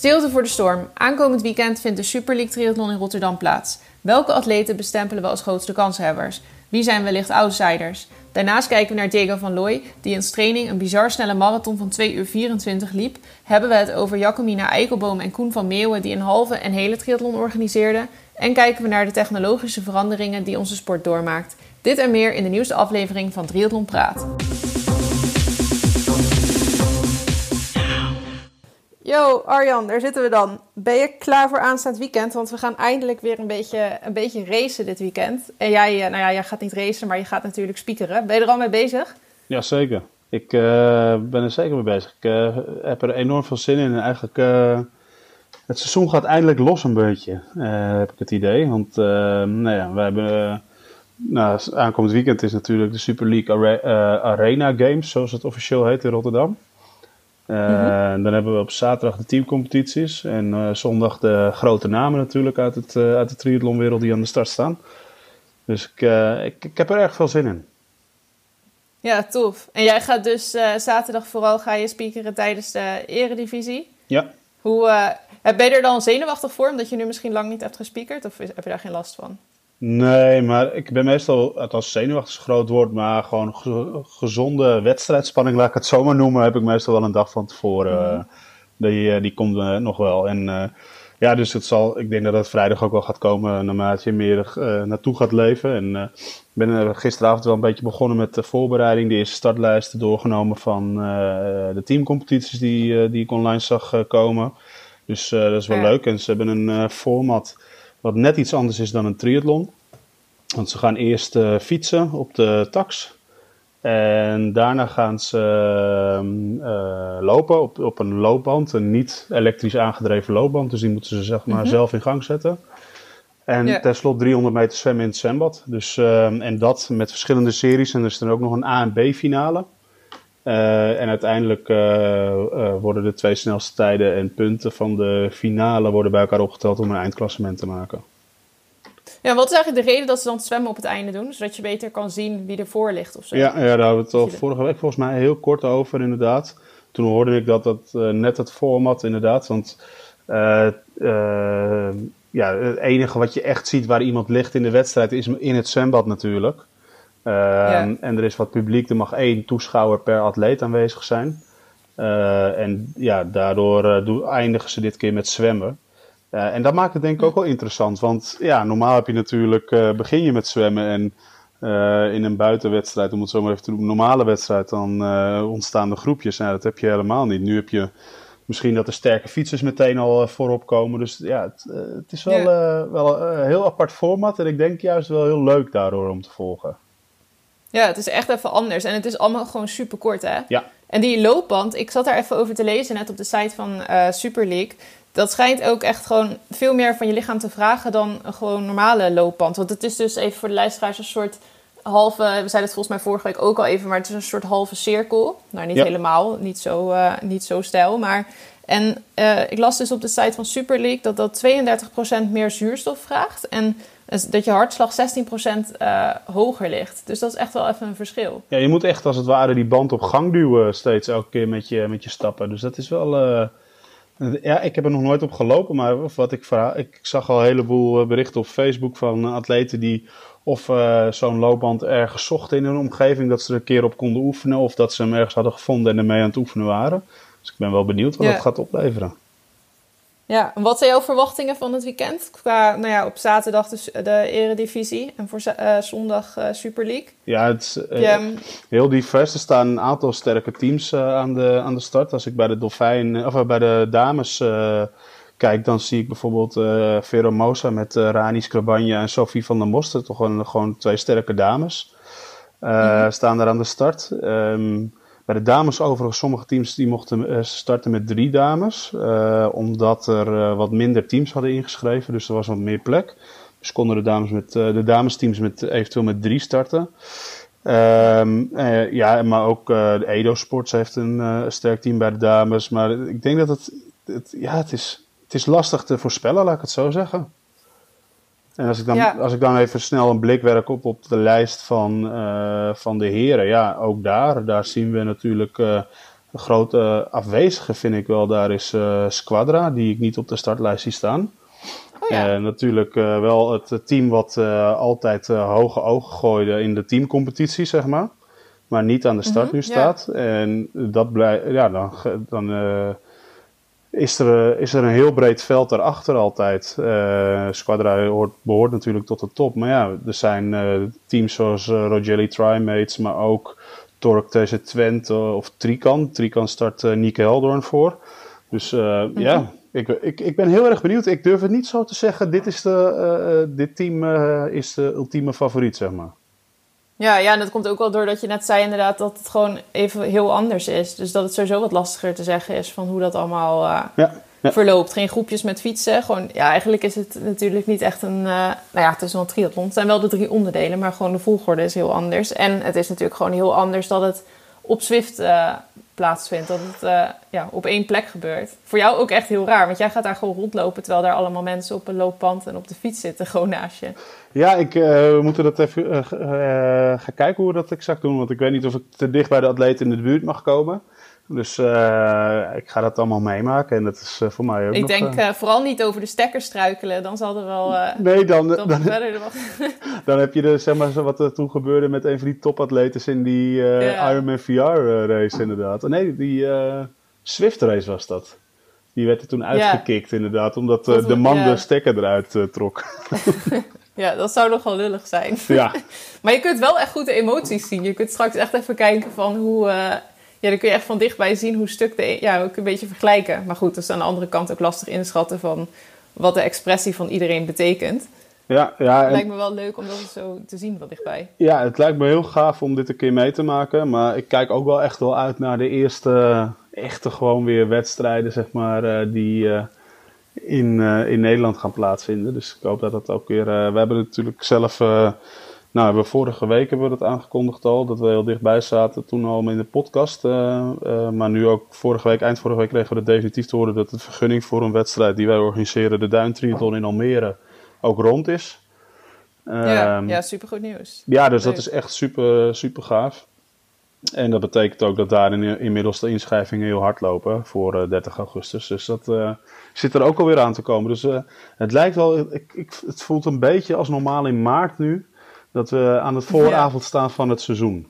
Stilte voor de storm. Aankomend weekend vindt de Super League Triathlon in Rotterdam plaats. Welke atleten bestempelen we als grootste kanshebbers? Wie zijn wellicht outsiders? Daarnaast kijken we naar Diego van Looy, die in training een bizar snelle marathon van 2 uur 24 liep. Hebben we het over Jacomina Eikelboom en Koen van Meeuwen, die een halve en hele triathlon organiseerden. En kijken we naar de technologische veranderingen die onze sport doormaakt. Dit en meer in de nieuwste aflevering van Triathlon Praat. Yo, Arjan, daar zitten we dan. Ben je klaar voor aanstaand weekend? Want we gaan eindelijk weer een beetje, een beetje racen dit weekend. En jij, eh, nou ja, jij gaat niet racen, maar je gaat natuurlijk speakeren. Ben je er al mee bezig? Ja, zeker. Ik uh, ben er zeker mee bezig. Ik uh, heb er enorm veel zin in. En eigenlijk, het seizoen gaat eindelijk los een beetje, heb ik het idee. Want nou ja, we hebben... nou, aankomend weekend is natuurlijk de Super League Arena Games, zoals het officieel heet in Rotterdam. Uh, Dan hebben we op zaterdag de teamcompetities. En uh, zondag de grote namen natuurlijk uit, het, uh, uit de triathlonwereld die aan de start staan. Dus ik, ik, ik, heb er erg veel zin in. Ja, tof. En jij gaat dus zaterdag vooral ga je speakeren tijdens de eredivisie. Ja. Hoe, ben je er dan zenuwachtig voor, omdat je nu misschien lang niet hebt gespiekerd? Of heb je daar geen last van? Nee, maar ik ben meestal, als zenuwachtig groot woord, maar gewoon gezonde wedstrijdspanning, laat ik het zomaar noemen, heb ik meestal wel een dag van tevoren. Mm die, eh, die komt uh, nog wel. En uh, ja, dus het zal, ik denk dat het vrijdag ook wel gaat komen naarmate je meer naartoe gaat leven. En ik ben gisteravond wel een beetje begonnen met de voorbereiding, de eerste startlijsten doorgenomen van de teamcompetities die, die ik online zag komen. Dus dat is wel leuk. En ze hebben een format wat net iets anders is dan een triathlon. Want ze gaan eerst uh, fietsen op de tax. En daarna gaan ze uh, lopen op, op een loopband. Een niet elektrisch aangedreven loopband. Dus die moeten ze zeg maar mm -hmm. zelf in gang zetten. En yeah. tenslotte 300 meter zwemmen in het zwembad. Dus, uh, en dat met verschillende series. En er is dan ook nog een A- en B-finale. Uh, en uiteindelijk uh, worden de twee snelste tijden en punten van de finale worden bij elkaar opgeteld om een eindklassement te maken. Ja, wat is eigenlijk de reden dat ze dan het zwemmen op het einde doen? Zodat je beter kan zien wie ervoor ligt of zo? Ja, ja daar hadden we het al vorige week volgens mij heel kort over inderdaad. Toen hoorde ik dat dat net het format inderdaad. Want ja, het enige wat je echt ziet waar iemand ligt in de wedstrijd is in het zwembad natuurlijk. Ja. En er is wat publiek, er mag één toeschouwer per atleet aanwezig zijn. Uh, en ja, daardoor uh, doen, eindigen ze dit keer met zwemmen. en dat maakt het denk ik ook wel interessant. Want ja, normaal heb je natuurlijk, begin je met zwemmen en in een buitenwedstrijd, om het zo maar even te noemen, normale wedstrijd, dan ontstaan de groepjes. Nou, dat heb je helemaal niet. Nu heb je misschien dat de sterke fietsers meteen al voorop komen. Dus ja, het, het is wel, ja. wel een heel apart format. En ik denk juist wel heel leuk daardoor om te volgen. Ja, het is echt even anders. En het is allemaal gewoon super kort, hè? Ja. En die loopband, ik zat daar even over te lezen net op de site van uh, Super League. Dat schijnt ook echt gewoon veel meer van je lichaam te vragen dan een gewoon normale loopband. Want het is dus even voor de luisteraars een soort halve... We zeiden het volgens mij vorige week ook al even, maar het is een soort halve cirkel. Nou, niet ja. helemaal, niet zo, uh, niet zo stijl, maar... En uh, ik las dus op de site van Super League dat dat 32% meer zuurstof vraagt. En dat je hartslag 16% uh, hoger ligt. Dus dat is echt wel even een verschil. Ja, je moet echt als het ware die band op gang duwen steeds elke keer met je, met je stappen. Dus dat is wel... Uh, ja, ik heb er nog nooit op gelopen, maar wat ik, ik zag al een heleboel berichten op Facebook van atleten die of uh, zo'n loopband ergens zochten in hun omgeving, dat ze er een keer op konden oefenen, of dat ze hem ergens hadden gevonden en ermee aan het oefenen waren. Dus ik ben wel benieuwd wat ja. dat gaat opleveren. Ja, wat zijn jouw verwachtingen van het weekend? Qua, nou ja, op zaterdag dus de Eredivisie en voor uh, zondag uh, Super League. Ja, het is uh, ja. heel divers. Er staan een aantal sterke teams aan, de, aan de start. Als ik bij de Dolfijn, of bij de dames kijk, dan zie ik bijvoorbeeld Vero Mosa met Rani Skrabanja en Sophie van der Moster. Toch een, gewoon twee sterke dames. Mm -hmm. Staan daar aan de start. Um, bij de dames overigens, sommige teams die mochten starten met drie dames. Uh, omdat er uh, wat minder teams hadden ingeschreven. Dus er was wat meer plek. Dus konden de, dames met, de damesteams met, eventueel met drie starten. Um, ja, maar ook de Edo Sports heeft een sterk team bij de dames. Maar ik denk dat het, het, ja, het, is, het is lastig te voorspellen, laat ik het zo zeggen. En als ik dan, ja. als ik dan even snel een blik werk op, op de lijst van, uh, van de heren, ja, ook daar, daar zien we natuurlijk uh, Een grote afwezige vind ik wel, daar is Squadra, die ik niet op de startlijst zie staan. Oh ja. natuurlijk wel het team wat altijd hoge ogen gooide in de teamcompetitie, zeg maar. Maar niet aan de start mhm, nu staat. En dat blijft, ja, dan, dan is er, is er een heel breed veld daarachter altijd. Uh, Squadra hoort, behoort natuurlijk tot de top. Maar ja, er zijn uh, teams zoals uh, Rogelli Trimates, maar ook Torque TZ Twente of Trican. Trican start uh, Nieke voor. Dus mm ja, ik, ik, ik ben heel erg benieuwd. Ik durf het niet zo te zeggen, dit, is de, dit team is de ultieme favoriet, zeg maar. Ja, ja, en dat komt ook wel doordat je net zei inderdaad dat het gewoon even heel anders is. Dus dat het sowieso wat lastiger te zeggen is van hoe dat allemaal uh, ja, verloopt. Geen groepjes met fietsen. Gewoon, ja, eigenlijk is het natuurlijk niet echt een... Uh, nou ja, het is wel een triathlon. Het zijn wel de drie onderdelen, maar gewoon de volgorde is heel anders. En het is natuurlijk gewoon heel anders dat het op Zwift uh, plaatsvindt. Dat het uh, ja, op één plek gebeurt. Voor jou ook echt heel raar, want jij gaat daar gewoon rondlopen... terwijl daar allemaal mensen op een looppand en op de fiets zitten, gewoon naast je. Ja, ik, uh, we moeten dat even uh, gaan kijken hoe we dat exact doen. Want ik weet niet of ik te dicht bij de atleten in de buurt mag komen. Dus ik ga dat allemaal meemaken en dat is voor mij ook Ik denk vooral niet over de stekker struikelen, dan zal er wel... nee, dan, dan, dan, dan, heb je de, zeg maar, wat er toen gebeurde met een van die topatleten in die ja. Ironman VR race inderdaad. Oh, nee, die Swift race was dat. Die werd er toen uitgekikt inderdaad, omdat de man de stekker eruit trok. Ja, dat zou nog wel lullig zijn. Ja. maar je kunt wel echt goed de emoties zien. Je kunt straks echt even kijken van hoe... Uh, ja, dan kun je echt van dichtbij zien hoe stuk de... Ja, ook een beetje vergelijken. Maar goed, dat is aan de andere kant ook lastig inschatten van... wat de expressie van iedereen betekent. Ja, ja. Het lijkt me wel leuk om dat zo te zien van dichtbij. Ja, het lijkt me heel gaaf om dit een keer mee te maken. Maar ik kijk ook wel echt wel uit naar de eerste echte gewoon weer wedstrijden, zeg maar, eh, die... Uh, in, uh, in Nederland gaan plaatsvinden. Dus ik hoop dat dat ook weer. Uh, we hebben natuurlijk zelf. Nou, hebben vorige week hebben we dat aangekondigd al, dat we heel dichtbij zaten toen al in de podcast. maar nu ook vorige week, eind vorige week, kregen we het definitief te horen dat de vergunning voor een wedstrijd die wij organiseren, de Duin Triathlon in Almere, ook rond is. ja, um, ja supergoed nieuws. Ja, dus dat is echt super, super gaaf. En dat betekent ook dat daar inmiddels de inschrijvingen heel hard lopen voor 30 augustus. Dus dat, zit er ook alweer aan te komen. Dus het lijkt wel, ik, ik, het voelt een beetje als normaal in maart nu, dat we aan het vooravond staan van het seizoen.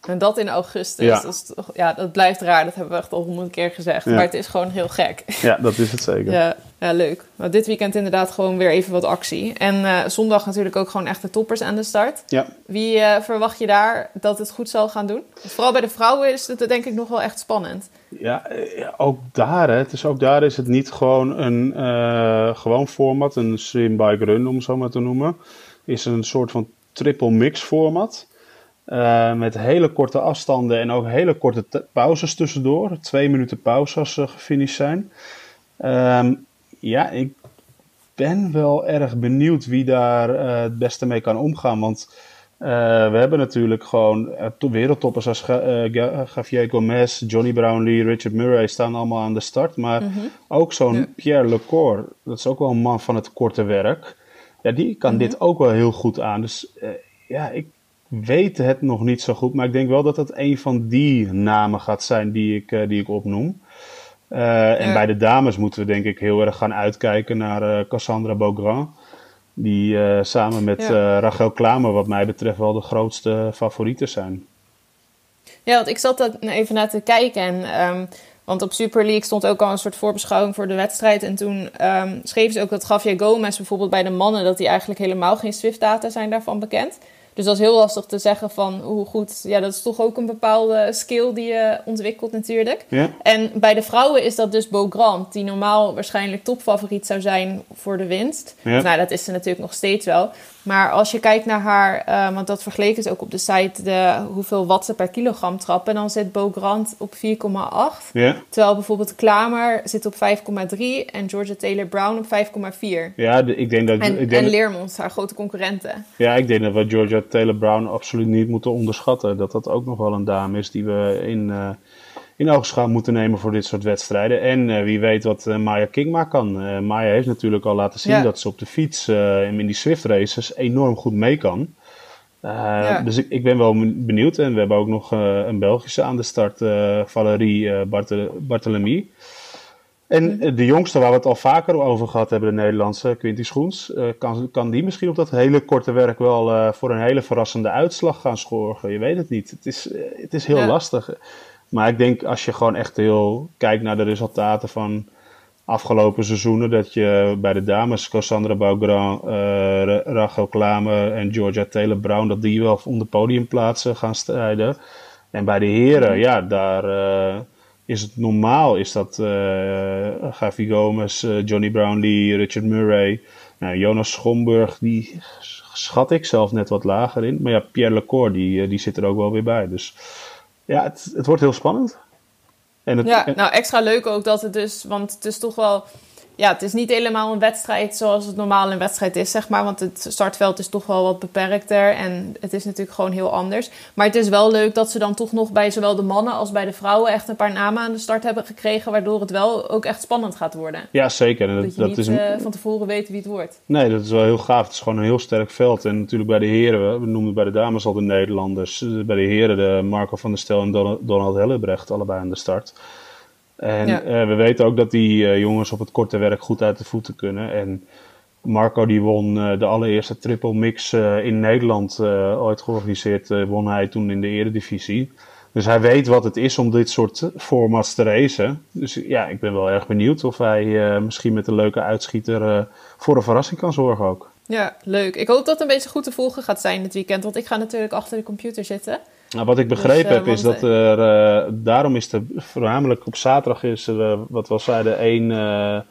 En dat in augustus. Ja. Dat, is ja, dat blijft raar. Dat hebben we echt al honderd keer gezegd. Maar het is gewoon heel gek. Ja, dat is het zeker. Ja, ja leuk. Maar dit weekend inderdaad gewoon weer even wat actie. En uh, zondag natuurlijk ook gewoon echte toppers aan de start. Ja. Wie uh, verwacht je daar dat het goed zal gaan doen? Vooral bij de vrouwen is het denk ik nog wel echt spannend. Ja, eh, ook daar. Hè. Het is, ook daar is het niet gewoon een uh, gewoon format. Een swim bike run, om het zo maar te noemen. Is een soort van triple mix format. Uh, met hele korte afstanden en ook hele korte pauzes tussendoor. Twee minuten pauze als ze gefinished zijn. Um, ja, ik ben wel erg benieuwd wie daar uh, het beste mee kan omgaan. Want uh, we hebben natuurlijk gewoon wereldtoppers als Javier Gomez, Johnny Brownlee, Richard Murray staan allemaal aan de start. Maar mm -hmm. ook zo'n ja. Pierre Lecor, dat is ook wel een man van het korte werk. Ja, die kan mm -hmm. dit ook wel heel goed aan. Dus ja, ik weet het nog niet zo goed, maar ik denk wel dat het een van die namen gaat zijn die ik, uh, die ik opnoem. Uh, en bij de dames moeten we denk ik heel erg gaan uitkijken naar Cassandra Beaugrand. Die samen met ja. Rachel Klamer wat mij betreft wel de grootste favorieten zijn. Ja, want ik zat dat even naar te kijken. En, um, want op Super League stond ook al een soort voorbeschouwing voor de wedstrijd. En toen um, schreven ze ook dat Javier Gomez bijvoorbeeld bij de mannen... dat die eigenlijk helemaal geen Swift-data zijn daarvan bekend. Dus dat is heel lastig te zeggen van hoe goed. Ja, dat is toch ook een bepaalde skill die je ontwikkelt natuurlijk. En bij de vrouwen is dat dus Beaugrand, die normaal waarschijnlijk topfavoriet zou zijn voor de winst. Nou, dat is ze natuurlijk nog steeds wel. Maar als je kijkt naar haar, uh, want dat vergeleken ze ook op de site, de, hoeveel watt ze per kilogram trappen, dan zit Beaugrand op 4,8. Ja. Terwijl bijvoorbeeld Klamer zit op 5,3 en Georgia Taylor Brown op 5,4. Ja, de, ik denk dat... En, ik denk en Leermond, haar grote concurrenten. Ja, ik denk dat we Georgia Taylor Brown absoluut niet moeten onderschatten. Dat dat ook nog wel een dame is die we in, uh, in oogschouw moeten nemen voor dit soort wedstrijden. En uh, wie weet wat uh, Maya Kingma kan. Maya heeft natuurlijk al laten zien ja. dat ze op de fiets en in die Swift races enorm goed mee kan. Dus ik, ik ben wel benieuwd. En we hebben ook nog een Belgische aan de start, Valérie Barthélemy. En mhm. de jongste waar we het al vaker over gehad hebben, de Nederlandse, Quinty Schoens, kan, kan die misschien op dat hele korte werk wel voor een hele verrassende uitslag gaan scoren? Je weet het niet. Het is, het is heel ja. lastig. Maar ik denk als je gewoon echt heel kijkt naar de resultaten van afgelopen seizoenen, dat je bij de dames Cassandra Beaugrand, uh, Rachel Klamer en Georgia Taylor-Brown, dat die wel om de podiumplaatsen gaan strijden. En bij de heren, ja, daar uh, is het normaal, is dat uh, Gavi Gomez, Johnny Brownlee, Richard Murray, nou, Jonas Schomburg, die schat ik zelf net wat lager in. Maar ja, Pierre Lecour, die, die zit er ook wel weer bij. Dus ja, het, het wordt heel spannend. En het, ja, nou extra leuk ook dat het dus, want het is toch wel, ja, het is niet helemaal een wedstrijd zoals het normaal een wedstrijd is, zeg maar. Want het startveld is toch wel wat beperkter en het is natuurlijk gewoon heel anders. Maar het is wel leuk dat ze dan toch nog bij zowel de mannen als bij de vrouwen echt een paar namen aan de start hebben gekregen, waardoor het wel ook echt spannend gaat worden. Ja, zeker. Dat, dat, je niet, is een... uh, van tevoren weet wie het wordt. Nee, dat is wel heel gaaf. Het is gewoon een heel sterk veld. En natuurlijk bij de heren, we noemen bij de dames al de Nederlanders. Eh, bij de heren de Marco van der Stel en Donald Hellebrecht, allebei aan de start. En eh, we weten ook dat die uh, jongens op het korte werk goed uit de voeten kunnen. En Marco die won uh, de allereerste triple mix in Nederland ooit georganiseerd. won hij toen in de eredivisie. Dus hij weet wat het is om dit soort formats te racen. Dus ja, ik ben wel erg benieuwd of hij misschien met een leuke uitschieter voor een verrassing kan zorgen ook. Ja, leuk. Ik hoop dat het een beetje goed te volgen gaat zijn dit weekend. Want ik ga natuurlijk achter de computer zitten. Nou, wat ik dus, begrepen dus, heb is dat er, uh, daarom is er voornamelijk op zaterdag is er, wat we al zeiden, één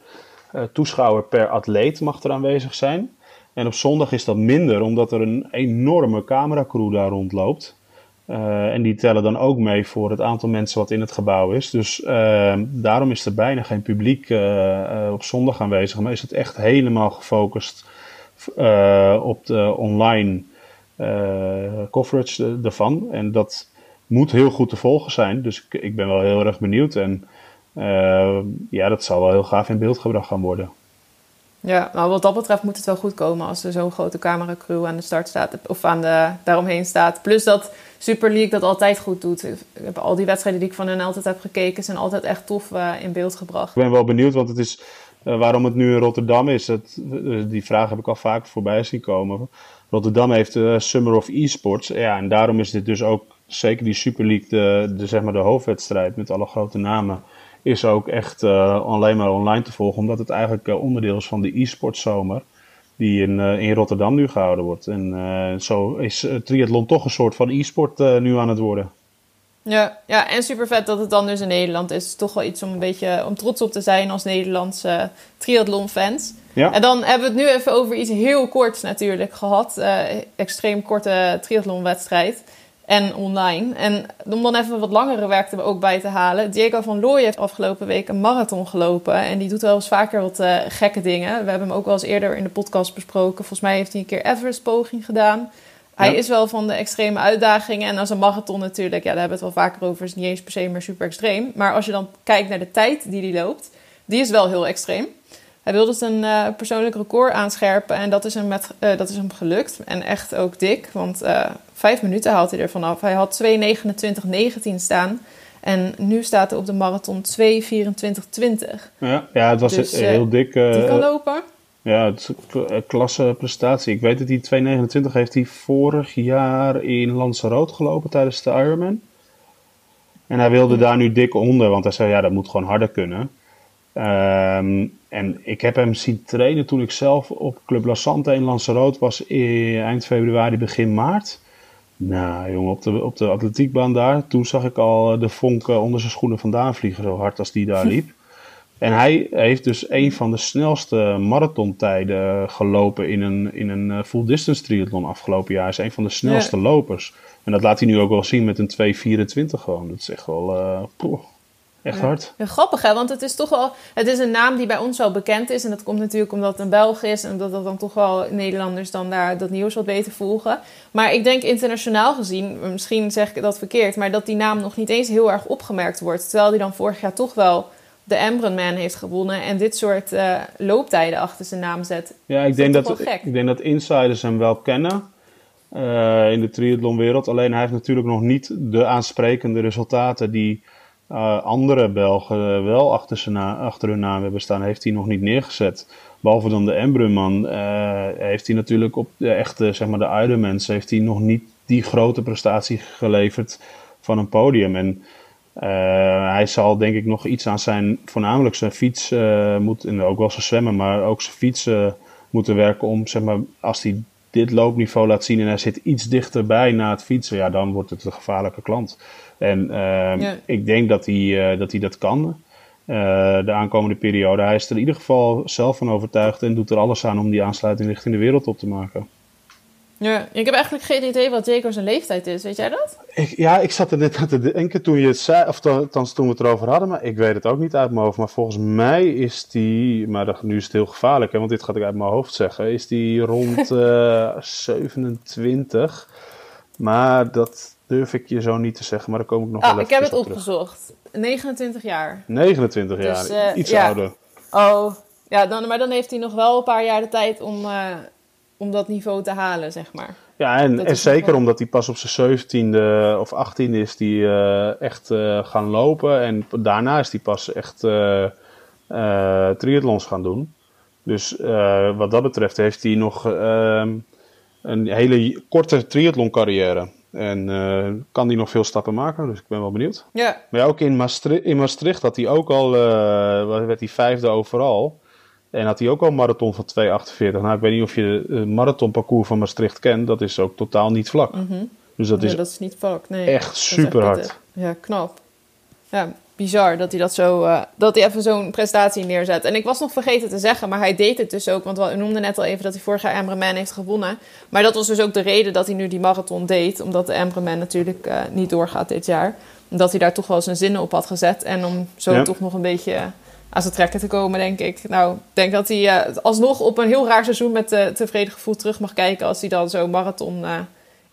toeschouwer per atleet mag er aanwezig zijn. En op zondag is dat minder, omdat er een enorme cameracrew daar rondloopt. en die tellen dan ook mee voor het aantal mensen wat in het gebouw is. Dus daarom is er bijna geen publiek op zondag aanwezig. Maar is het echt helemaal gefocust op de online eh, coverage ervan. En dat moet heel goed te volgen zijn. Dus ik, ik ben wel heel erg benieuwd. En eh, ja, dat zal wel heel gaaf in beeld gebracht gaan worden. Ja, nou wat dat betreft moet het wel goed komen als er zo'n grote cameracrew aan de start staat of aan de, daaromheen staat. Plus dat Super League dat altijd goed doet. Ik heb al die wedstrijden die ik van hen altijd heb gekeken, zijn altijd echt tof uh, in beeld gebracht. Ik ben wel benieuwd, want het is uh, waarom het nu in Rotterdam is. Het, die vraag heb ik al vaak voorbij zien komen. Rotterdam heeft de Summer of Esports. Ja, en daarom is dit dus ook zeker die Super League, de, zeg maar de hoofdwedstrijd met alle grote namen, is ook echt uh, alleen maar online te volgen. Omdat het eigenlijk uh, onderdeel is van de e-sports zomer. Die in, in Rotterdam nu gehouden wordt. En zo is triathlon toch een soort van e-sport nu aan het worden. Ja, ja, en super vet dat het dan dus in Nederland is. Toch wel iets om een beetje om trots op te zijn als Nederlandse triathlon-fans. Ja. En dan hebben we het nu even over iets heel korts natuurlijk gehad. Uh, extreem korte triathlonwedstrijd. En online. En om dan even wat langere werk er ook bij te halen. Diego van Looy heeft afgelopen week een marathon gelopen. En die doet wel eens vaker wat uh, gekke dingen. We hebben hem ook wel eens eerder in de podcast besproken. Volgens mij heeft hij een keer Everest-poging gedaan. Hij is wel van de extreme uitdagingen. En als een marathon natuurlijk, ja, daar hebben we het wel vaker over. Is niet eens per se meer super extreem. Maar als je dan kijkt naar de tijd die hij loopt, die is wel heel extreem. Hij wilde zijn uh, persoonlijk record aanscherpen en dat is, hem met, uh, dat is hem gelukt. En echt ook dik, want uh, vijf minuten haalt hij ervan af. Hij had 2.29.19 staan en nu staat er op de marathon 2.24.20. Ja, ja, het was dus, heel dik. die kan lopen. Ja, het is een klasse prestatie. Ik weet dat die 2.29 heeft hij vorig jaar in Lanzarote gelopen tijdens de Ironman. En hij wilde daar nu dik onder, want hij zei ja, dat moet gewoon harder kunnen. Um, en ik heb hem zien trainen toen ik zelf op Club La Santa in Lanzarote was in eind februari, begin maart. Nou jongen, op de, op de atletiekbaan daar, toen zag ik al de vonken onder zijn schoenen vandaan vliegen, zo hard als die daar liep. En hij heeft dus een van de snelste marathontijden gelopen in een, in een eh, full distance triathlon afgelopen jaar. Hij is een van de snelste lopers. En dat laat hij nu ook wel zien met een 2.24 gewoon. Dat is echt wel, uh, echt hard. Ja, grappig hè, want het is toch wel, het is een naam die bij ons wel bekend is. En dat komt natuurlijk omdat het een Belg is en dat, dat dan toch wel Nederlanders dan daar dat nieuws wat beter volgen. Maar ik denk internationaal gezien, misschien zeg ik dat verkeerd, maar dat die naam nog niet eens heel erg opgemerkt wordt. Terwijl die dan vorig jaar toch wel de Embrunman heeft gewonnen en dit soort uh, looptijden achter zijn naam zet. Ja, ik denk dat, ik denk dat insiders hem wel kennen. uh, in de triathlonwereld. Alleen hij heeft natuurlijk nog niet de aansprekende resultaten die uh, andere Belgen wel achter, achter hun naam hebben staan. Heeft hij nog niet neergezet. Behalve dan de Embrunman uh, heeft hij natuurlijk op de echte, zeg maar de Ironmans, heeft hij nog niet die grote prestatie geleverd van een podium. En hij zal denk ik nog iets aan zijn, voornamelijk zijn fiets, moet, en ook wel zijn zwemmen, maar ook zijn fietsen moeten werken om, zeg maar, als hij dit loopniveau laat zien en hij zit iets dichterbij na het fietsen, ja, dan wordt het een gevaarlijke klant. En uh, ik denk dat hij, uh, dat, hij dat kan. Uh, de aankomende periode. Hij is er in ieder geval zelf van overtuigd en doet er alles aan om die aansluiting richting de wereld op te maken. Ja, ik heb eigenlijk geen idee wat Jaco zijn leeftijd is. Weet jij dat? Ik, ja, ik zat er net aan te denken toen je het zei, of althans toen we het erover hadden, maar ik weet het ook niet uit mijn hoofd. Maar volgens mij is die, maar dat, nu is het heel gevaarlijk, hè, want dit ga ik uit mijn hoofd zeggen, is die rond uh, 27. Maar dat durf ik je zo niet te zeggen, maar daar kom ik nog oh, wel even Ik heb het opgezocht. 29 jaar. 29 jaar, dus, uh, iets ja. ouder. Oh, ja, dan, maar dan heeft hij nog wel een paar jaar de tijd om, uh, om dat niveau te halen, zeg maar. Ja, en, en zeker wel... omdat hij pas op zijn 17e of 18e is die uh, echt gaan lopen. En daarna is hij pas echt triathlons gaan doen. Dus wat dat betreft heeft hij nog ehm, een hele korte triathlon carrière. En uh, kan hij nog veel stappen maken, dus ik ben wel benieuwd. Ja. Maar ja, ook in Maastricht, in Maastricht had hij ook al, uh, werd hij vijfde overal. En had hij ook al een marathon van 2,48. Nou, ik weet niet of je het marathonparcours van Maastricht kent. Dat is ook totaal niet vlak. Mm -hmm. Dus dat is, dat is niet vlak, nee. echt super hard. Ja, knap. Ja, bizar dat hij dat zo, uh, dat hij even zo'n prestatie neerzet. En ik was nog vergeten te zeggen, maar hij deed het dus ook. Want we noemden net al even dat hij vorig jaar Embraman heeft gewonnen. Maar dat was dus ook de reden dat hij nu die marathon deed. Omdat de Embraman natuurlijk uh, niet doorgaat dit jaar. Omdat hij daar toch wel zijn zinnen op had gezet. En om zo ja. toch nog een beetje aan zijn trekken te komen, denk ik. Nou, ik denk dat hij uh, alsnog op een heel raar seizoen met tevreden gevoel terug mag kijken. Als hij dan zo'n marathon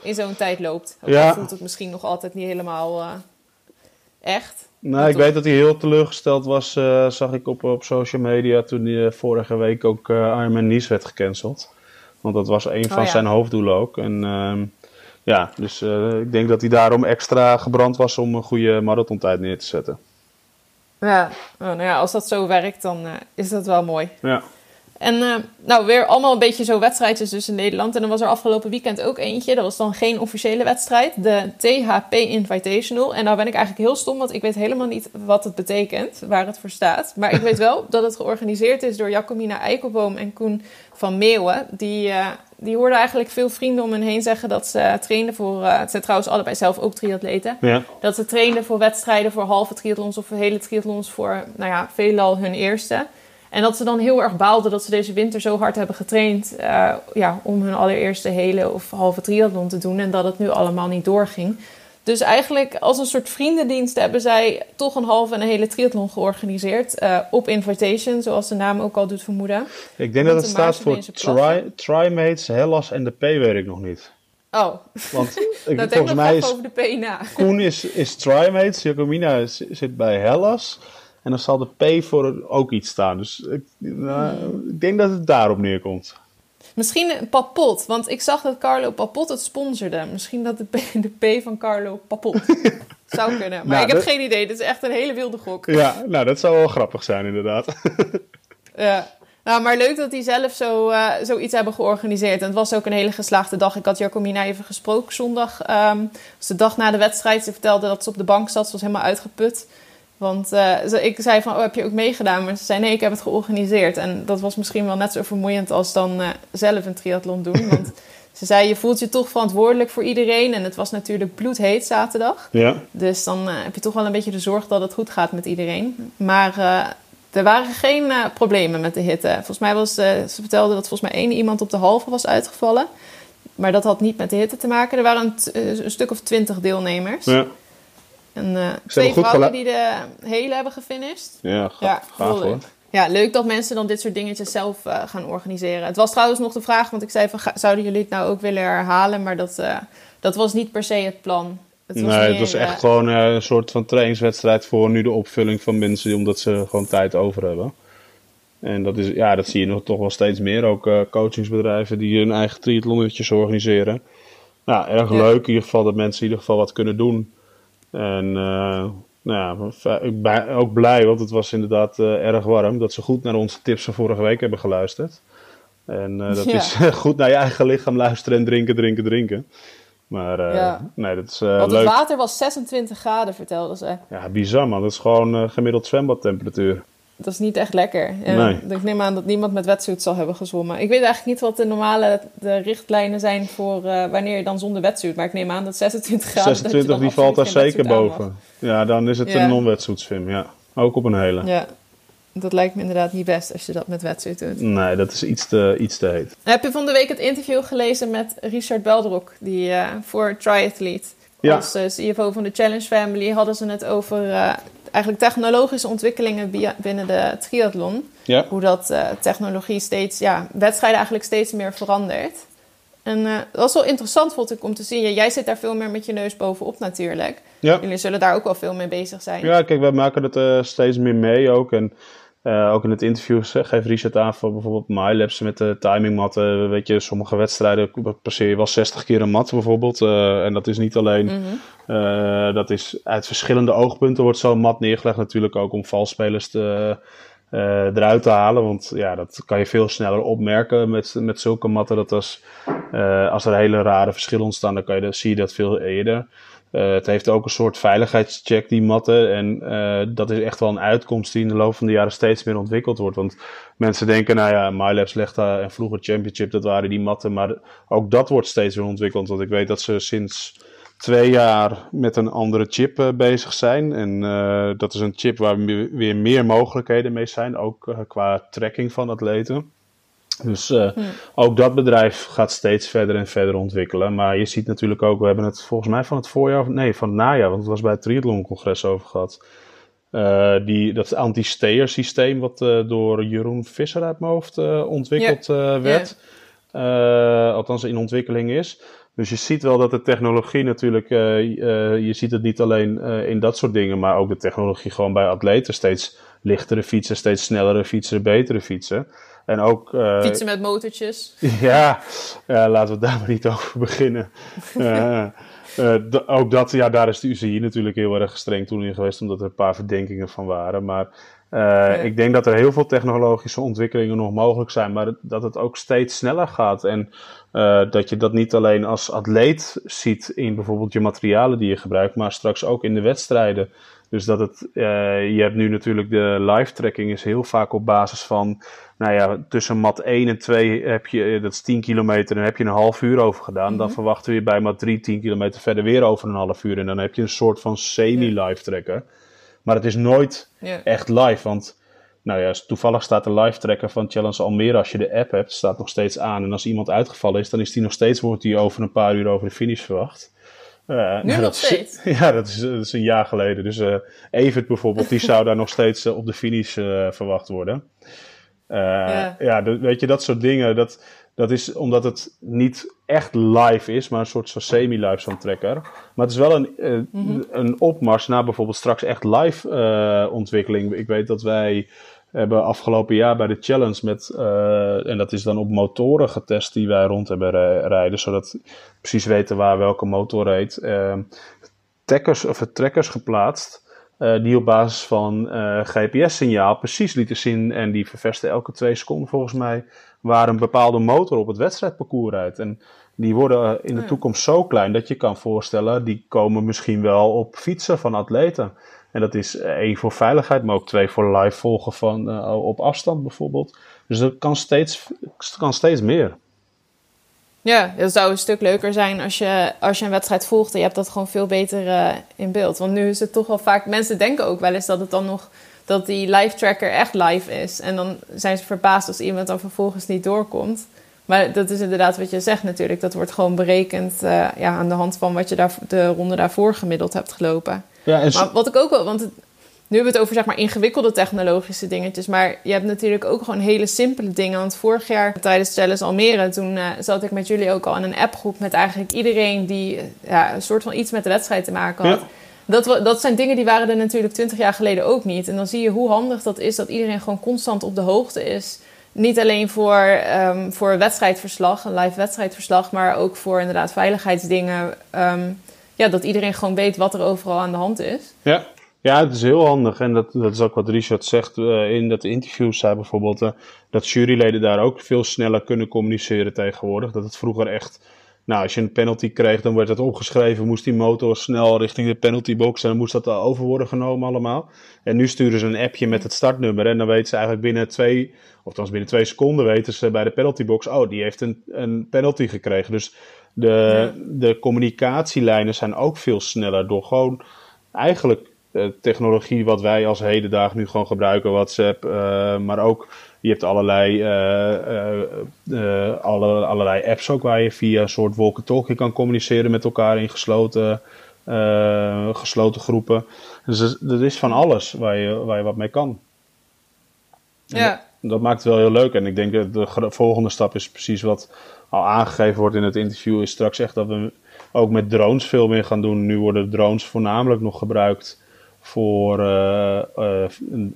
in zo'n tijd loopt. Ook ja. voelt het misschien nog altijd niet helemaal echt. Nou, ik weet dat hij heel teleurgesteld was, uh, zag ik op, op social media, toen hij uh, vorige week ook uh, Ironman Nice werd gecanceld. Want dat was een van oh, ja. zijn hoofddoelen ook. En uh, ja, dus ik denk dat hij daarom extra gebrand was om een goede marathontijd neer te zetten. Ja, nou ja, als dat zo werkt, dan is dat wel mooi. Ja. En uh, nou, weer allemaal een beetje zo wedstrijdjes dus in Nederland. En dan was er afgelopen weekend ook eentje. Dat was dan geen officiële wedstrijd. De THP Invitational. En nou ben ik eigenlijk heel stom, want ik weet helemaal niet wat het betekent. Waar het voor staat. Maar ik weet wel dat het georganiseerd is door Jacomina Eikelboom en Koen van Meeuwen. Die, uh, die hoorden eigenlijk veel vrienden om hen heen zeggen dat ze trainden voor... Uh, het zijn trouwens allebei zelf ook triatleten. Ja. Dat ze trainden voor wedstrijden, voor halve triathlons of hele triathlons. Voor, nou ja, veelal hun eerste. En dat ze dan heel erg baalden dat ze deze winter zo hard hebben getraind uh, ja, om hun allereerste hele of halve triathlon te doen. En dat het nu allemaal niet doorging. Dus eigenlijk als een soort vriendendienst hebben zij toch een halve en een hele triathlon georganiseerd. Uh, op invitation, zoals de naam ook al doet vermoeden. Ik denk dat het staat voor tri, Trimates, Hellas en de P weet ik nog niet. Oh, Want ik, nou, volgens mij is over de P na. Koen is, is Trimates, Jacomina zit bij Hellas. En dan zal de P voor ook iets staan. Dus ik, nou, ik denk dat het daarop neerkomt. Misschien Papot, want ik zag dat Carlo Papot het sponsorde. Misschien dat de P, de P van Carlo Papot zou kunnen. Maar Nou, ik heb dat- geen idee. Dit is echt een hele wilde gok. Ja, nou dat zou wel grappig zijn inderdaad. Ja. Nou, maar leuk dat die zelf zo, eh, zoiets hebben georganiseerd. En het was ook een hele geslaagde dag. Ik had Jacomina even gesproken zondag. was de dag na de wedstrijd. Ze vertelde dat ze op de bank zat. Ze was helemaal uitgeput. Want eh, ik zei van, oh, heb je ook meegedaan? Maar ze zei, nee, ik heb het georganiseerd. En dat was misschien wel net zo vermoeiend als dan eh, zelf een triathlon doen. Want ze zei, je voelt je toch verantwoordelijk voor iedereen. En het was natuurlijk bloedheet zaterdag. ja. Dus dan eh, heb je toch wel een beetje de zorg dat het goed gaat met iedereen. Maar er waren geen problemen met de hitte. Volgens mij was, ze vertelde dat volgens mij één iemand op de halve was uitgevallen. Maar dat had niet met de hitte te maken. Er waren een, een stuk of twintig deelnemers. Ja, En eh, twee vrouwen die de hele hebben gefinished. ja, ga- Ja, gaaf hoor. leuk. Ja, leuk dat mensen dan dit soort dingetjes zelf eh, gaan organiseren. Het was trouwens nog de vraag, want ik zei van, zouden jullie het nou ook willen herhalen? Maar dat, eh, dat was niet per se het plan. Het was nee, het was echt gewoon eh, een soort van trainingswedstrijd voor nu de opvulling van mensen, omdat ze gewoon tijd over hebben. En dat, is, ja, dat zie je nog toch wel steeds meer. Ook eh, coachingsbedrijven die hun eigen triathlonnetjes organiseren. ja, erg leuk in ieder geval dat mensen in ieder geval wat kunnen doen. En nou ja, ik ben ook blij, want het was inderdaad erg warm. Dat ze goed naar onze tips van vorige week hebben geluisterd. En dat is goed naar je eigen lichaam luisteren en drinken, drinken, drinken. Maar uh, nee, dat is uh, Want het water was 26 graden, vertelden ze. Ja, bizar man. Dat is gewoon uh, gemiddeld zwembadtemperatuur. Dat is niet echt lekker. nee. Ik neem aan dat niemand met wetsuit zal hebben gezwommen. Ik weet eigenlijk niet wat de normale de richtlijnen zijn voor wanneer je dan zonder wetsuit. Maar ik neem aan dat 26 graden... 26, die valt daar zeker boven. Ja, dan is het een non-wetsuit swim, ja. Ook op een hele. Ja, dat lijkt me inderdaad niet best als je dat met wetsuit doet. Nee, dat is iets te, iets te heet. Heb je van de week het interview gelezen met Richard Beldrok, die uh, voor Triathlete, ja. als uh, CFO van de Challenge Family, hadden ze het over eigenlijk technologische ontwikkelingen binnen de triathlon. Ja. Hoe dat technologie steeds, ja, wedstrijden eigenlijk steeds meer verandert. En dat was wel interessant, vond ik, om te zien. jij zit daar veel meer met je neus bovenop natuurlijk. Ja. Jullie zullen daar ook wel veel mee bezig zijn. Ja, kijk, wij maken het steeds meer mee ook. En uh, ook in het interview geeft Richard aan voor bijvoorbeeld MyLabs met de timingmatten. Weet je, sommige wedstrijden passeer je wel 60 keer een mat bijvoorbeeld. Uh, en dat is niet alleen, mm -hmm. dat is uit verschillende oogpunten wordt zo'n mat neergelegd natuurlijk ook om valspelers te, eruit te halen. Want ja, dat kan je veel sneller opmerken met, met zulke matten. Dat als, als er hele rare verschillen ontstaan, dan kan je, dan zie je dat veel eerder. Uh, het heeft ook een soort veiligheidscheck, die matten. En uh, dat is echt wel een uitkomst die in de loop van de jaren steeds meer ontwikkeld wordt. Want mensen denken, nou ja, MyLabs legt daar en vroeger Championship, dat waren die matten. Maar ook dat wordt steeds weer ontwikkeld. Want ik weet dat ze sinds twee jaar met een andere chip bezig zijn. En dat is een chip waar weer meer mogelijkheden mee zijn, ook qua tracking van atleten. Dus uh, ook dat bedrijf gaat steeds verder en verder ontwikkelen. Maar je ziet natuurlijk ook, we hebben het volgens mij van het voorjaar, nee, van het najaar, want het was bij het Triathlon-congres over gehad. Uh, die, dat anti-stayer systeem wat uh, door Jeroen Visser uit mijn hoofd ontwikkeld yeah. werd. Yeah. althans in ontwikkeling is. Dus je ziet wel dat de technologie natuurlijk, je ziet het niet alleen in dat soort dingen, maar ook de technologie gewoon bij atleten. Steeds lichtere fietsen, steeds snellere fietsen, betere fietsen. En ook, uh, Fietsen met motortjes. Ja, ja, laten we daar maar niet over beginnen. uh, uh, ook dat, ja, daar is de UCI natuurlijk heel erg streng toen in geweest, omdat er een paar verdenkingen van waren. Maar ja. ik denk dat er heel veel technologische ontwikkelingen nog mogelijk zijn, maar dat het ook steeds sneller gaat. En dat je dat niet alleen als atleet ziet in bijvoorbeeld je materialen die je gebruikt, maar straks ook in de wedstrijden. Dus dat het, je hebt nu natuurlijk de live tracking is heel vaak op basis van nou ja, tussen mat 1 en 2 heb je, eh, dat is 10 kilometer, en heb je een half uur over gedaan. Dan mhm. verwachten we bij mat 3 10 kilometer verder weer over een half uur. En dan heb je een soort van semi-live tracker. Maar het is nooit echt live, want nou ja, toevallig staat de live tracker van Challenge Almere, als je de app hebt, staat nog steeds aan. En als iemand uitgevallen is, dan is die nog steeds, wordt die over een paar uur over de finish verwacht. Uh, nu nog steeds? ja, dat is, dat is, een jaar geleden. Dus uh, Evert bijvoorbeeld, die zou daar nog steeds uh, op de finish verwacht worden. Ja, ja weet je, dat soort dingen. Dat, dat is omdat het niet echt live is, maar een soort van semi-live zo'n trekker. Maar het is wel een, uh, mm-hmm. een opmars naar bijvoorbeeld straks echt live uh, ontwikkeling. Ik weet dat wij hebben afgelopen jaar bij de challenge met, en dat is dan op motoren getest die wij rond hebben rijden, zodat we precies weten waar welke motor reed. Trekkers, of trekkers geplaatst. Uh, die op basis van uh, GPS-signaal precies lieten zien. En die verversten elke twee seconden volgens mij. Waar een bepaalde motor op het wedstrijdparcours rijdt. En die worden uh, in de ja. toekomst zo klein dat je kan voorstellen. Die komen misschien wel op fietsen van atleten. En dat is één voor veiligheid, maar ook twee voor live volgen van, op afstand bijvoorbeeld. Dus dat kan steeds, kan steeds meer. Ja, het zou een stuk leuker zijn als je, als je een wedstrijd volgt en je hebt dat gewoon veel beter uh, in beeld. Want nu is het toch wel vaak, mensen denken ook wel eens dat het dan nog, dat die live tracker echt live is. En dan zijn ze verbaasd als iemand dan vervolgens niet doorkomt. Maar dat is inderdaad wat je zegt natuurlijk. Dat wordt gewoon berekend uh, ja, aan de hand van wat je daar, de ronde daarvoor gemiddeld hebt gelopen. Ja, en maar wat ik ook wel, want het, nu hebben we het over zeg maar ingewikkelde technologische dingetjes. Maar je hebt natuurlijk ook gewoon hele simpele dingen. Want vorig jaar tijdens Challenge Almere, toen uh, zat ik met jullie ook al in een appgroep met eigenlijk iedereen die ja, een soort van iets met de wedstrijd te maken had. Dat, dat zijn dingen die waren er natuurlijk twintig jaar geleden ook niet. En dan zie je hoe handig dat is dat iedereen gewoon constant op de hoogte is. niet alleen voor, um, voor wedstrijdverslag, een live wedstrijdverslag, maar ook voor inderdaad veiligheidsdingen. Ehm, ja, dat iedereen gewoon weet wat er overal aan de hand is. Ja, ja het is heel handig. En dat, dat is ook wat Richard zegt uh, in dat interview. Zei bijvoorbeeld uh, dat juryleden daar ook veel sneller kunnen communiceren tegenwoordig. Dat het vroeger echt nou, als je een penalty kreeg, dan werd het opgeschreven, moest die motor snel richting de penaltybox en dan moest dat over worden genomen allemaal. En nu sturen ze een appje met het startnummer en dan weten ze eigenlijk binnen twee, of althans binnen twee seconden weten ze bij de penaltybox, oh, die heeft een, een penalty gekregen. Dus de, de communicatielijnen zijn ook veel sneller door gewoon eigenlijk technologie wat wij als hedendaag nu gewoon gebruiken, WhatsApp, uh, maar ook je hebt allerlei, uh, alle, allerlei apps ook waar je via een soort walkie-talkie kan communiceren met elkaar in gesloten, gesloten groepen. Dus er is van alles waar je, waar je wat mee kan. ja. Dat, dat, maakt het wel heel leuk. En ik denk dat de volgende stap is precies wat al aangegeven wordt in het interview. Is straks echt dat we ook met drones veel meer gaan doen. Nu worden drones voornamelijk nog gebruikt voor uh, uh,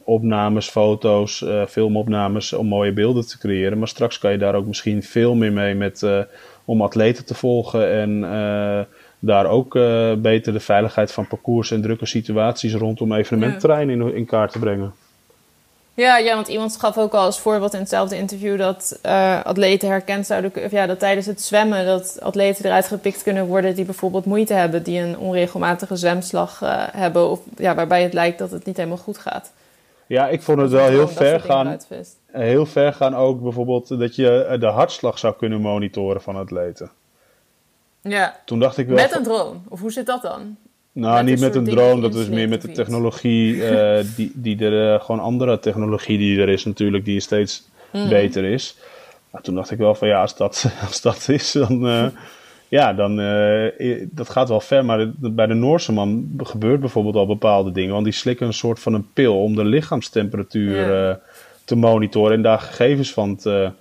opnames, foto's, uh, filmopnames om mooie beelden te creëren. Maar straks kan je daar ook misschien veel meer mee met, om atleten te volgen en daar ook beter de veiligheid van parcours en drukke situaties rondom evenementterrein in, in kaart te brengen. Ja, ja, want iemand gaf ook al als voorbeeld in hetzelfde interview dat uh, atleten herkend zouden kunnen. Ja, dat tijdens het zwemmen dat atleten eruit gepikt kunnen worden die bijvoorbeeld moeite hebben, die een onregelmatige zwemslag uh, hebben, of ja, waarbij het lijkt dat het niet helemaal goed gaat. Ja, ik vond het wel heel ver gaan. Heel ver gaan ook bijvoorbeeld dat je de hartslag zou kunnen monitoren van atleten. Ja. Toen dacht ik wel. Met een drone, of hoe zit dat dan? Nou, niet met een drone, dat is meer met de technologie, uh, die, die er, uh, gewoon andere technologie die er is natuurlijk, die steeds mm. beter is. Maar toen dacht ik wel van ja, als dat, als dat is, dan, uh, ja, dan, dat gaat wel ver. Maar bij de Noorse man gebeurt bijvoorbeeld al bepaalde dingen, want die slikken een soort van een pil om de lichaamstemperatuur te monitoren en daar gegevens van te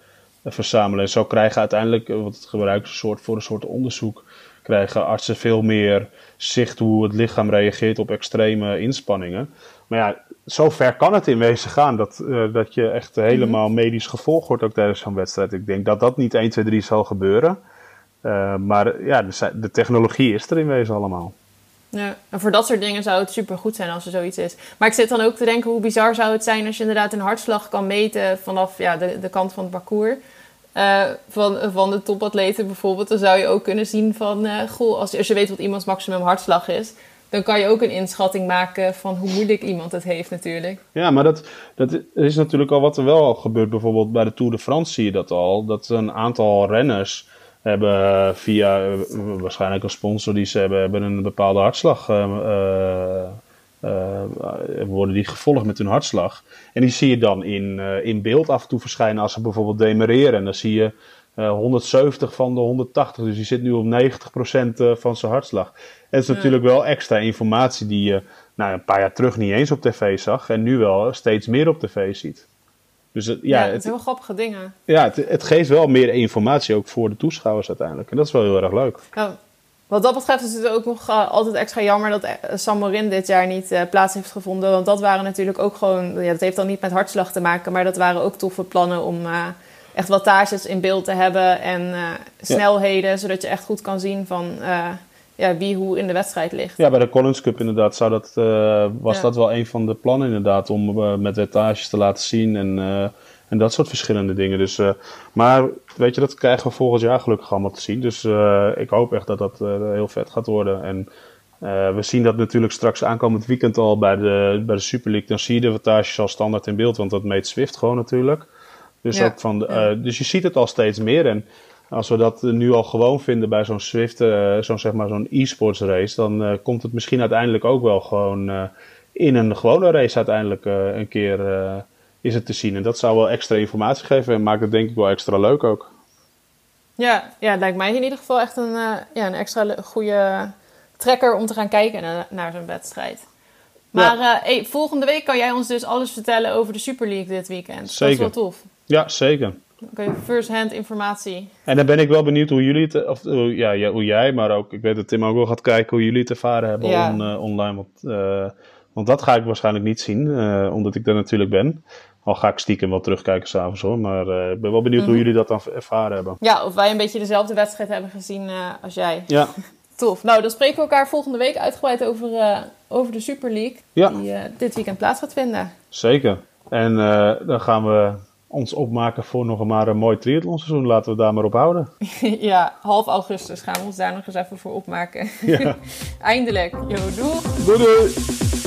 verzamelen. En zo krijgen uiteindelijk, wat het gebruikt een soort, voor een soort onderzoek, krijgen artsen veel meer zicht hoe het lichaam reageert op extreme inspanningen. Maar ja, zo ver kan het in wezen gaan dat, uh, dat je echt helemaal medisch gevolgd wordt ook tijdens zo'n wedstrijd. Ik denk dat dat niet 1, 2, 3 zal gebeuren. Uh, maar ja, de, de, technologie is er in wezen allemaal. Ja, en voor dat soort dingen zou het super goed zijn als er zoiets is. Maar ik zit dan ook te denken, hoe bizar zou het zijn als je inderdaad een hartslag kan meten vanaf ja, de, de kant van het parcours. Uh, van, van de topatleten bijvoorbeeld, dan zou je ook kunnen zien van, uh, goh, als, je weet wat iemands maximum hartslag is, dan kan je ook een inschatting maken van hoe moeilijk iemand het heeft natuurlijk. Ja, maar dat, dat is natuurlijk al wat er wel gebeurt. Bijvoorbeeld bij de Tour de France zie je dat al. Dat een aantal renners hebben via uh, waarschijnlijk een sponsor die ze hebben, hebben een bepaalde hartslag uh, worden die gevolgd met hun hartslag. En die zie je dan in, uh, in beeld af en toe verschijnen als ze bijvoorbeeld demereren. En dan zie je uh, 170 van de 180. Dus die zit nu op 90% van zijn hartslag. En het is natuurlijk wel extra informatie die je nou, een paar jaar terug niet eens op tv zag. En nu wel steeds meer op tv ziet. Dus het, ja, ja, het wel grappige dingen. Ja, het, het, geeft wel meer informatie ook voor de toeschouwers uiteindelijk. En dat is wel heel erg leuk. Ja. Wat dat betreft is het ook nog uh, altijd extra jammer dat San Morin dit jaar niet uh, plaats heeft gevonden. Want dat waren natuurlijk ook gewoon, ja, dat heeft dan niet met hartslag te maken, maar dat waren ook toffe plannen om uh, echt wattages in beeld te hebben en snelheden, ja. zodat je echt goed kan zien van ja, wie hoe in de wedstrijd ligt. Ja, bij de Collins Cup inderdaad zou dat, was ja. dat wel een van de plannen inderdaad, om met wattages te laten zien en en dat soort verschillende dingen. Dus, uh, maar weet je, dat krijgen we volgend jaar gelukkig allemaal te zien. Dus uh, ik hoop echt dat dat uh, heel vet gaat worden. En we zien dat natuurlijk straks aankomend weekend al bij de, bij de Super League. Dan zie je de wattages al standaard in beeld, want dat meet Swift gewoon natuurlijk. Dus, ja. ook van de, ja. dus je ziet het al steeds meer. En als we dat nu al gewoon vinden bij zo'n Swift, zo'n zeg maar zo'n e-sports race, dan komt het misschien uiteindelijk ook wel gewoon in een gewone race uiteindelijk een keer is het te zien. En dat zou wel extra informatie geven en maakt het denk ik wel extra leuk ook. Ja, ja het lijkt mij in ieder geval echt een, uh, ja, een extra goede trekker om te gaan kijken naar, naar zo'n wedstrijd. Maar ja. uh, hey, volgende week kan jij ons dus alles vertellen over de Super League dit weekend. Zeker. Dat is wel tof. Ja, zeker. Je first-hand informatie. En dan ben ik wel benieuwd hoe jullie het, of ja, hoe jij, maar ook, ik weet dat Tim ook wel gaat kijken hoe jullie het ervaren hebben ja. on, uh, online. Want, want dat ga ik waarschijnlijk niet zien, omdat ik er natuurlijk ben. Al ga ik stiekem wel terugkijken s'avonds hoor. Maar eh, ik ben wel benieuwd hoe jullie dat dan ervaren hebben. Ja, of wij een beetje dezelfde wedstrijd hebben gezien eh, als jij. Ja, Tof. Nou, dan spreken we elkaar volgende week uitgebreid over, eh, over de Super League. Ja. Die dit weekend plaats gaat vinden. zeker. En dan gaan we ons opmaken voor nog maar een mooi triathlonseizoen. Laten we daar maar op houden. ja, half augustus gaan we ons daar nog eens even voor opmaken. Ja. Eindelijk. Yo, doeg! Doei doei!